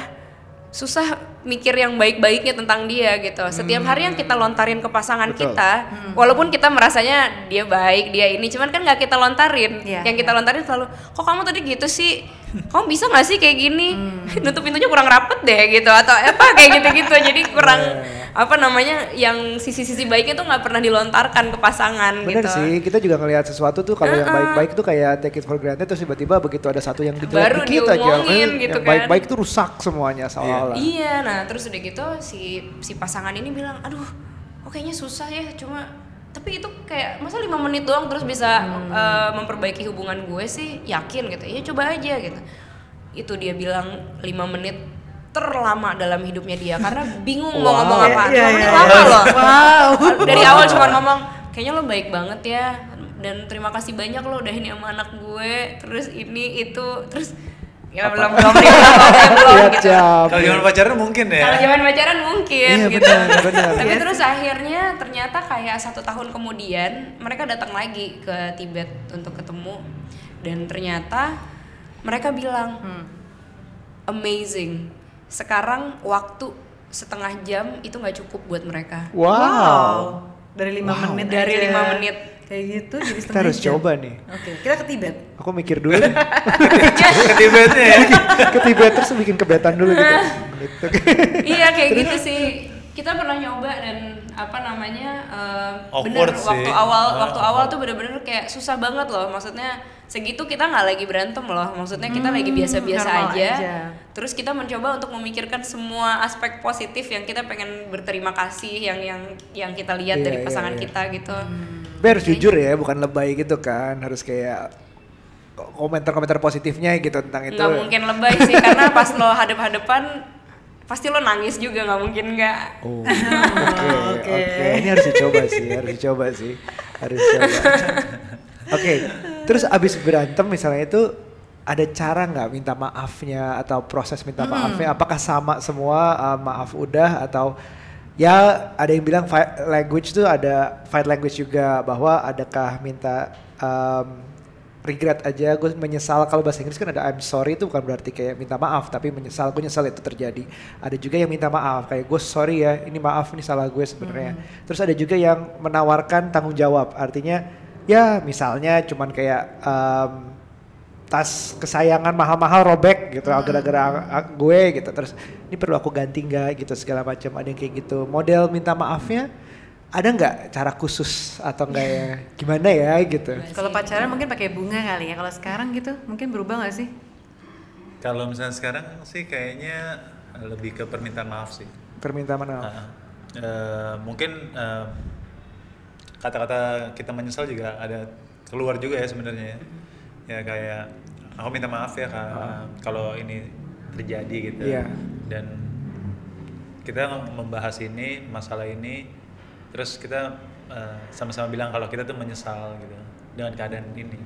susah mikir yang baik-baiknya tentang dia gitu. Setiap hari yang kita lontarin ke pasangan Betul. kita, walaupun kita merasanya dia baik, dia ini, cuman kan nggak kita lontarin. Iya, yang kita iya. lontarin selalu, kok kamu tadi gitu sih? Kamu bisa nggak sih kayak gini? *laughs* Nutup pintunya kurang rapet deh gitu, atau apa kayak gitu-gitu. Jadi kurang apa namanya, yang sisi-sisi baiknya tuh nggak pernah dilontarkan ke pasangan Bener gitu. sih, kita juga ngelihat sesuatu tuh kalau yang baik-baik tuh kayak take it for granted terus tiba-tiba begitu ada satu yang Baru dikit aja, gitu yang kan. baik-baik tuh rusak semuanya seolah-olah. Iya, nah terus udah gitu si si pasangan ini bilang, aduh, kok kayaknya susah ya, cuma tapi itu kayak masa lima menit doang terus bisa eh, memperbaiki hubungan gue sih yakin gitu, ya coba aja gitu. Itu dia bilang lima menit terlama dalam hidupnya dia karena *laughs* bingung mau Wow. ngomong apa. Iya, Lima iya, menit iya. lama loh. Wow. Dari awal cuma ngomong, kayaknya lo baik banget ya dan terima kasih banyak lo udah ini sama anak gue, terus ini itu, terus ya belum belum belum belum Lihat gitu. Kalau zaman pacaran mungkin ya. Kalau zaman pacaran mungkin Iya, gitu. benar, benar. Tapi Yes. terus akhirnya ternyata kayak satu tahun kemudian mereka datang lagi ke Tibet untuk ketemu dan ternyata mereka bilang amazing. Sekarang waktu setengah jam itu nggak cukup buat mereka. Wow. Dari lima Wow. menit Dari aja. lima menit. Kayak gitu jadi Kita setengah harus jam. coba nih. Oke, kita ke Tibet. Aku mikir dulu. *laughs* Ke Tibetnya ya. ke Tibet terus bikin kebetan dulu gitu. Gitu. iya kayak gitu sih. Kita pernah nyoba dan apa namanya eh, bener sih. waktu awal Ah. waktu awal tuh bener-bener kayak susah banget loh. Maksudnya segitu kita nggak lagi berantem loh. Maksudnya kita lagi biasa-biasa normal aja. aja. Terus kita mencoba untuk memikirkan semua aspek positif yang kita pengen berterima kasih yang yang yang kita lihat Iya, dari iya, pasangan iya. kita gitu. Tapi harus jujur ya, bukan lebay gitu kan. Harus kayak komentar-komentar positifnya gitu tentang itu. Nggak mungkin lebay sih karena pas lo hadap-hadapan pasti lo nangis juga nggak mungkin nggak. Oh, *laughs* oke, oke. Ini harus dicoba sih, harus dicoba sih, harus dicoba. *laughs* Oke, terus abis berantem misalnya itu ada cara nggak minta maafnya atau proses minta maafnya? Apakah sama semua uh, maaf udah atau ya ada yang bilang fight language tuh ada fight language juga bahwa adakah minta um, regret aja. Gue menyesal kalau bahasa Inggris kan ada I'm sorry itu bukan berarti kayak minta maaf tapi menyesal gue nyesal itu terjadi. Ada juga yang minta maaf kayak gue sorry ya ini maaf ini salah gue sebenarnya. Terus ada juga yang menawarkan tanggung jawab artinya ya misalnya cuman kayak um, tas kesayangan mahal-mahal robek gitu gara-gara a- gue gitu. Terus ini perlu aku ganti nggak? gitu segala macam ada yang kayak gitu. Model minta maafnya ada nggak cara khusus atau enggak ya? Gimana ya gitu. Kalau pacaran mungkin pakai bunga kali ya. Kalau sekarang gitu mungkin berubah nggak sih? Kalau misalnya sekarang sih kayaknya lebih ke permintaan maaf sih. permintaan maaf. Ah, eh, mungkin eh, kata-kata kita menyesal juga ada keluar juga ya sebenarnya ya. Ya kayak aku minta maaf ya Kak, kalau ini terjadi gitu. Iya. Dan kita membahas ini, masalah ini terus kita eh, sama-sama bilang kalau kita tuh menyesal gitu dengan keadaan ini.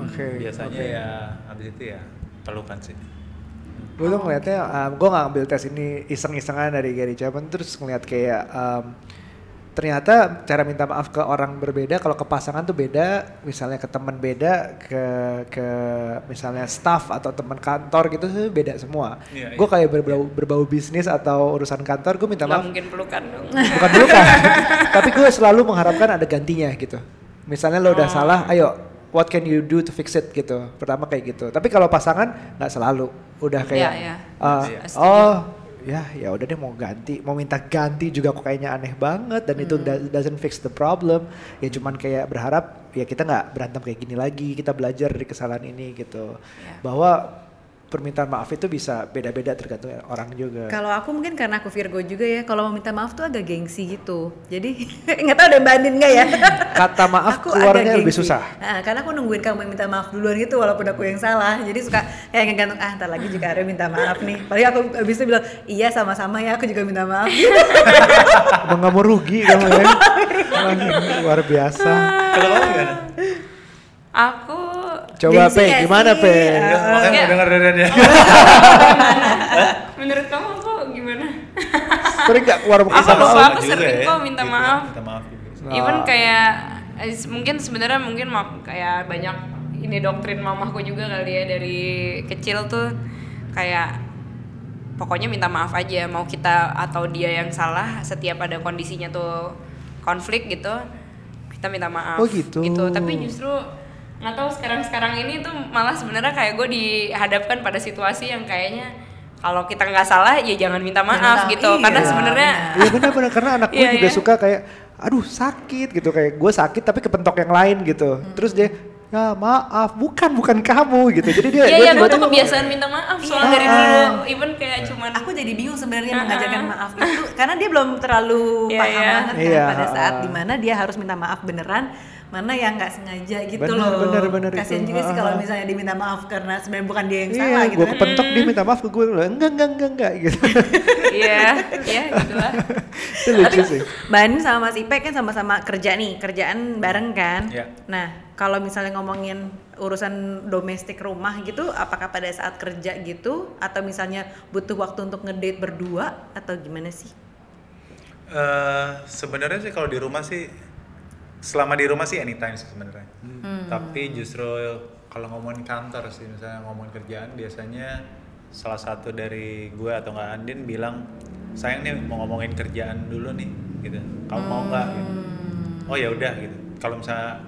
Oke. Biasanya oke. ya habis itu ya pelukan sih. gue tuh ngeliatnya um, gue gak ambil tes ini iseng-isengan dari Gary Chapman terus ngeliat kayak um, ternyata cara minta maaf ke orang berbeda kalau ke pasangan tuh beda misalnya ke teman beda ke ke misalnya staff atau teman kantor gitu tuh beda semua Iya, gue iya. kayak berbau, berbau bisnis atau urusan kantor gue minta Nggak maaf mungkin pelukan dong. bukan dulu kan *laughs* tapi gue selalu mengharapkan ada gantinya gitu misalnya lo udah Oh. salah ayo what can you do to fix it gitu pertama kayak gitu tapi kalau pasangan nggak selalu udah kayak Iya, iya. uh, Iya. Setuju. oh ya ya udah deh mau ganti mau minta ganti juga kok kayaknya aneh banget dan Hmm. itu do- doesn't fix the problem ya cuman kayak berharap ya kita nggak berantem kayak gini lagi kita belajar dari kesalahan ini gitu Iya. bahwa permintaan maaf itu bisa beda-beda tergantung orang juga Kalau aku mungkin karena aku Virgo juga ya, kalau mau minta maaf tuh agak gengsi gitu. Jadi *laughs* nggak tahu ada bandin nggak ya? *laughs* kata maaf Aku keluarnya agak lebih susah Nah, karena aku nungguin kamu yang minta maaf duluan gitu walaupun aku yang salah. Jadi suka kayak ngegantung ah ntar lagi juga ada minta maaf nih. Paling aku habis itu bilang iya sama-sama ya aku juga minta maaf. *laughs* Udah nggak mau rugi kamu ya. Luar biasa. Kalau kamu gimana? Aku Coba Gengsi Pe, gimana? Pe? Ya. Ya, makanya Iya. mau denger dari dia. *laughs* menurut kamu aku gimana? Sering gak keluar lupa, maaf? aku sering kok minta Gitu, maaf. Minta maaf juga. Nah. Even kayak eh, mungkin sebenarnya mungkin ma- kayak banyak ini doktrin mamahku juga kali ya dari kecil tuh kayak pokoknya minta maaf aja mau kita atau dia yang salah setiap ada kondisinya tuh konflik gitu kita minta maaf Oh, gitu. tapi justru nggak tahu sekarang sekarang ini tuh malah sebenarnya kayak gue dihadapkan pada situasi yang kayaknya kalau kita nggak salah ya jangan minta Jangan maaf tahu, gitu iya, karena sebenarnya Iya benar-benar karena anak gue Iya, juga iya. suka kayak aduh sakit gitu kayak gue sakit tapi kepentok yang lain gitu. Hmm. Terus dia ya maaf bukan bukan kamu gitu. Jadi dia Iya dia iya gue tuh kebiasaan minta maaf soalnya Iya. dari dulu even kayak cuman aku jadi bingung sebenarnya Ah, mengajarkan ah. maaf itu karena dia belum terlalu Iya, paham iya. banget kan Iya, pada saat ah. di mana dia harus minta maaf beneran mana yang nggak sengaja gitu Bener, loh bener, bener kasian itu. juga sih kalau misalnya diminta maaf karena sebenarnya bukan dia yang Iya, salah gitu gue kan kepentok dia minta maaf ke gue enggak enggak enggak enggak gitu. iya iya gitu lah *laughs* itu lucu sih. Mbak Anin sama Mas Ipe kan sama-sama kerja nih, kerjaan bareng kan. Iya. Nah, kalau misalnya ngomongin urusan domestik rumah gitu, apakah pada saat kerja gitu, atau misalnya butuh waktu untuk ngedate berdua, atau gimana sih? Eh, sebenarnya sih kalau di rumah sih selama di rumah sih anytime sih sebenarnya. Tapi justru kalau ngomongin kantor sih misalnya ngomongin kerjaan biasanya salah satu dari gue atau nggak Andin bilang sayang nih mau ngomongin kerjaan dulu nih gitu. Kamu mau nggak? Gitu. Oh ya udah gitu. Kalau misalnya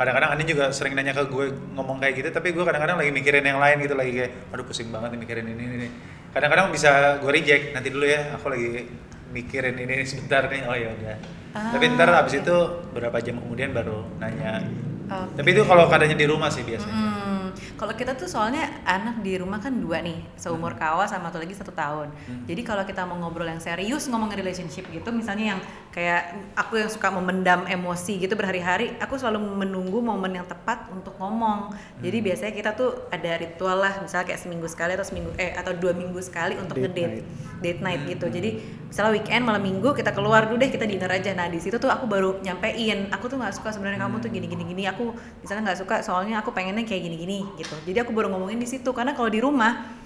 kadang-kadang Andin juga sering nanya ke gue ngomong kayak gitu tapi gue kadang-kadang lagi mikirin yang lain gitu lagi kayak aduh pusing banget nih mikirin ini ini kadang-kadang bisa gue reject nanti dulu ya aku lagi mikirin ini sebentar nih. Oh ya udah. Tapi ntar abis itu berapa jam kemudian baru nanya. Oke. tapi itu kalau keadaannya di rumah sih biasanya. Hmm, kalau kita tuh soalnya anak di rumah kan dua nih, seumur kawa sama satu lagi satu tahun. Jadi kalau kita mau ngobrol yang serius, ngomongin relationship gitu, misalnya yang kayak aku yang suka memendam emosi gitu berhari-hari, aku selalu menunggu momen yang tepat untuk ngomong. Jadi biasanya kita tuh ada ritual lah, misalnya kayak seminggu sekali atau seminggu eh atau dua minggu sekali untuk Date ngedate, night. date night gitu. Jadi misalnya weekend malam minggu kita keluar dulu deh kita dinner aja. Nah di situ tuh aku baru nyampein, aku tuh nggak suka sebenarnya kamu tuh gini gini gini. Aku misalnya nggak suka soalnya aku pengennya kayak gini gini gitu. Jadi aku baru ngomongin di situ karena kalau di rumah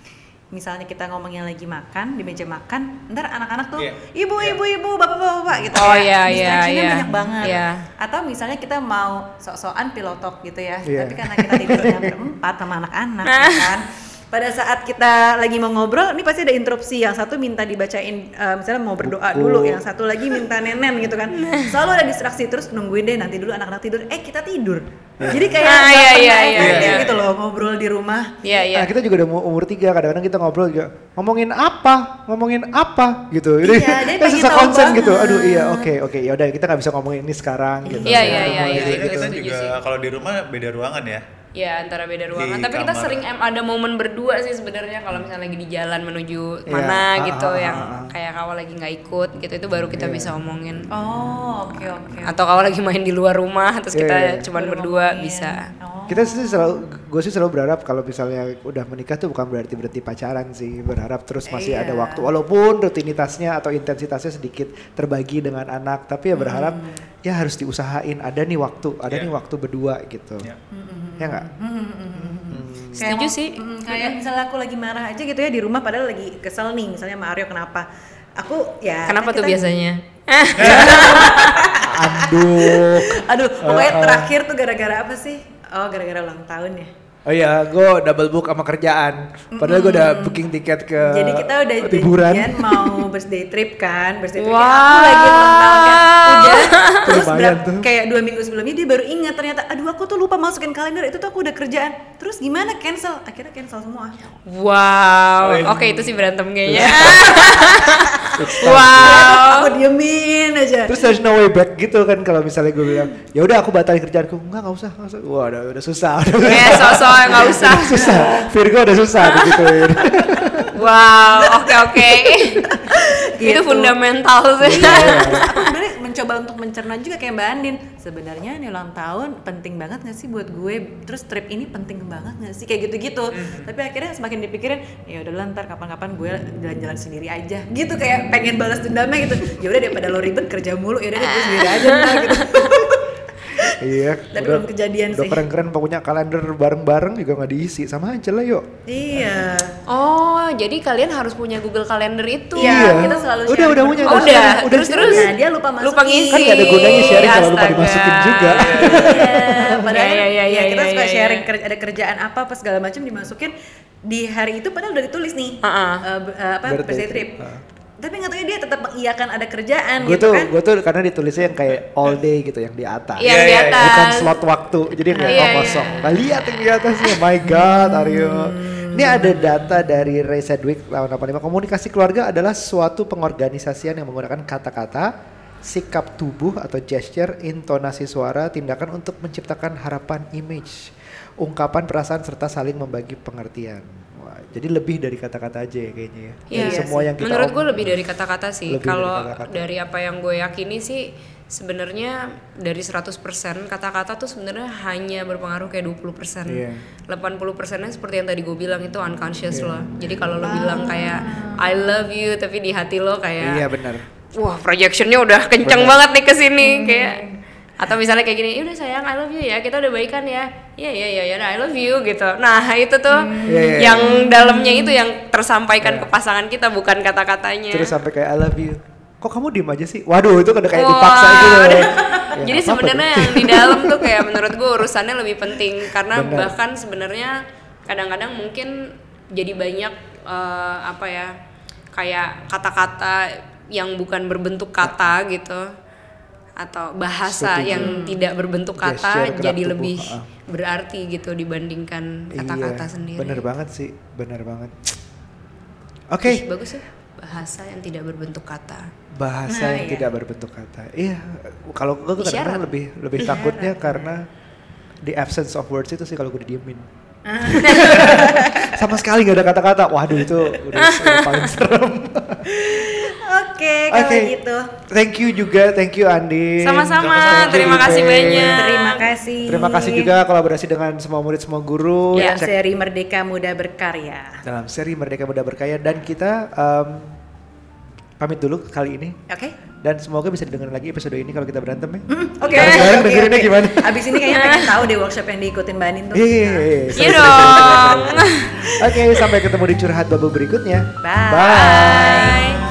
misalnya kita ngomongnya lagi makan di meja makan, ntar anak-anak tuh Iya. ibu Iya. ibu ibu bapak bapak bapak gitu. Oh, ya. iya, iya, iya. banyak banget. Iya. Atau misalnya kita mau sok-sokan pillow talk gitu ya, Iya. tapi karena kita tidurnya berempat sama anak-anak ya kan. Pada saat kita lagi mau ngobrol, ini pasti ada interupsi. Yang satu minta dibacain, eh, misalnya mau berdoa Buku. dulu, yang satu lagi minta nenen gitu kan. Selalu ada distraksi terus nungguin deh nanti dulu anak-anak tidur. Eh kita tidur. Jadi kayak Ah, iya, iya, iya, iya. gitu loh ngobrol di rumah. iya iya Nah, kita juga udah mau umur tiga, kadang-kadang kita ngobrol juga ngomongin apa, ngomongin apa gitu. Jadi Iya, pengen susah konsen gitu. Aduh iya, oke oke, ya udah kita nggak bisa ngomongin ini sekarang gitu. Iya, iya, iya, iya, iya. gitu. kalau di rumah beda ruangan ya Ya antara beda ruangan. Di Tapi kita kamar. sering em ada momen berdua sih sebenarnya kalau misalnya lagi di jalan menuju Iya, mana ah, gitu ah, yang ah, ah. kayak kawal lagi nggak ikut gitu itu baru kita Iya. bisa omongin. Oh, oke oke. Atau kawal lagi main di luar rumah terus Iya, kita iya. cuman berdua ngomongin. bisa. Oh. Kita sih selalu, gue sih selalu berharap kalau misalnya udah menikah tuh bukan berarti berhenti pacaran sih. Berharap terus masih Iya. ada waktu. Walaupun rutinitasnya atau intensitasnya sedikit terbagi dengan anak. Tapi ya berharap ya harus diusahain. Ada nih waktu, ada Iya. nih waktu berdua gitu. Ya. Ya nggak? Setuju mau- sih. mm, kayak misalnya aku lagi marah aja gitu ya di rumah padahal lagi kesel nih misalnya sama Aryo kenapa aku ya Kenapa kan tuh kita- biasanya? *laughs* Aduh. aduh pokoknya terakhir tuh gara-gara apa sih oh gara-gara ulang tahun ya Oh iya, gue double book sama kerjaan. Padahal gue udah booking tiket ke jadi kita udah liburan. janjian mau birthday trip kan birthday trip Wow. aku lagi ulang tahun kan udah *laughs* terus Lumayan berap- tuh. kayak dua minggu sebelumnya dia baru ingat ternyata aduh aku tuh lupa masukin kalender itu tuh aku udah kerjaan terus gimana cancel akhirnya cancel semua Wow. Oke itu sih berantem kayaknya. *laughs* Wow. aku diemin aja Terus there's no way back gitu kan kalau misalnya gue bilang, ya udah aku batalin kerjaanku. Enggak, enggak usah, enggak usah. Wah, udah, udah susah. *laughs* Udah Kayak sosok nggak usah. *laughs* susah. Virgo udah susah digituin. Wow. Oke oke. *laughs* Gitu. Itu fundamental sih. sebenarnya mencoba untuk mencerna juga kayak Mbak Andin. Sebenarnya nih ulang tahun penting banget gak sih buat gue? Terus trip ini penting banget gak sih? Kayak gitu-gitu. Tapi akhirnya semakin dipikirin ya udah lah, ntar kapan-kapan gue jalan-jalan sendiri aja. Gitu kayak pengen balas dendamnya gitu. Ya udah daripada lo ribet kerja mulu ya udah gue sendiri aja gitu *laughs* iya. Tapi belum kejadian udah sih. keren-keren punya kalender bareng-bareng juga nggak diisi. Sama aja lah yuk. iya Oh, jadi kalian harus punya Google Calendar itu. Iya, kita selalu Udah, udah punya. Oh, udah, udah. udah Terus terus. Nah, dia lupa masukin. Lupa ngisi. Kan nggak ada gunanya sharing kalau lupa Astaga. dimasukin juga. Iya, padahal Iya, iya, ya, iya, kita iya, suka iya, sharing iya. ker- ada kerjaan apa apa segala macam dimasukin di hari itu padahal udah ditulis nih Uh-uh. eh, b- eh, apa Birthday birthday trip. trip, uh. Tapi nggak tahu dia tetap mengiyakan ada kerjaan Gue gitu tuh, kan. gue tuh karena ditulisnya yang kayak all day gitu, yang di atas. Yang Iya, di iya, atas. bukan slot waktu jadi nggak Iya, oh, iya. kosong nah lihat yang di atasnya my god Aryo Hmm. ini ada data dari Ray Sedgwick tahun 85 komunikasi keluarga adalah suatu pengorganisasian yang menggunakan kata-kata sikap tubuh atau gesture intonasi suara tindakan untuk menciptakan harapan image ungkapan perasaan serta saling membagi pengertian jadi lebih dari kata-kata aja ya kayaknya ya Iya dari semua sih. yang kita Menurut gue lebih dari kata-kata sih. Dari Kalau kata-kata. dari apa yang gue yakini sih sebenarnya dari 100% kata-kata tuh sebenarnya hanya berpengaruh kayak 20%. Iya. 80 persennya seperti yang tadi gue bilang itu unconscious loh. Jadi kalau lo bilang kayak I love you tapi di hati lo kayak iya benar wah projectionnya udah kenceng Bener. banget nih ke sini kayak atau misalnya kayak gini, "Ya udah sayang I love you ya, kita udah baikan ya. Iya iya iya ya, I love you gitu. Nah *laughs* itu tuh Iya, iya, yang dalamnya itu yang tersampaikan ke pasangan kita bukan kata-katanya. terus sampai kayak I love you kok kamu diem aja sih waduh itu udah kayak Wah, dipaksa gitu. Ya, *laughs* Jadi sebenarnya yang di dalam tuh kayak *laughs* menurut gue urusannya lebih penting karena Bener. bahkan sebenarnya kadang-kadang mungkin jadi banyak eh, apa ya kayak kata-kata yang bukan berbentuk kata gitu atau bahasa Setuju. yang tidak berbentuk kata Gesture, jadi tubuh, lebih ah. berarti gitu dibandingkan kata-kata iya, sendiri. Bener banget sih, bener banget. Oke, Ih, bagus ya bahasa yang tidak berbentuk kata. bahasa Nah, yang iya. tidak berbentuk kata. Iya, kalau gue kadang-kadang lebih lebih Isyarat, takutnya iya. karena the absence of words itu sih kalau gue didiemin. Ah. *laughs* Sama sekali nggak ada kata-kata. Waduh itu udah, udah paling serem. *laughs* Oke, kalau Oke. gitu. Thank you juga, thank you Andi. Sama-sama, terima kasih banyak. Terima kasih. Terima kasih juga kolaborasi dengan semua murid semua guru. Dalam Cek seri Merdeka Muda Berkarya. dalam seri Merdeka Muda Berkaya dan kita em, pamit dulu kali ini Oke? dan semoga bisa didengar lagi episode ini kalau kita berantem ya. Hmm, Oke. Sekarang oke, dengerinnya oke. gimana? Abis ini kayaknya pengen tahu deh workshop yang diikutin Mbak Anin tuh. Iya, iya, iya. Iya dong. Oke, sampai ketemu di curhat babu berikutnya. Bye. Bye.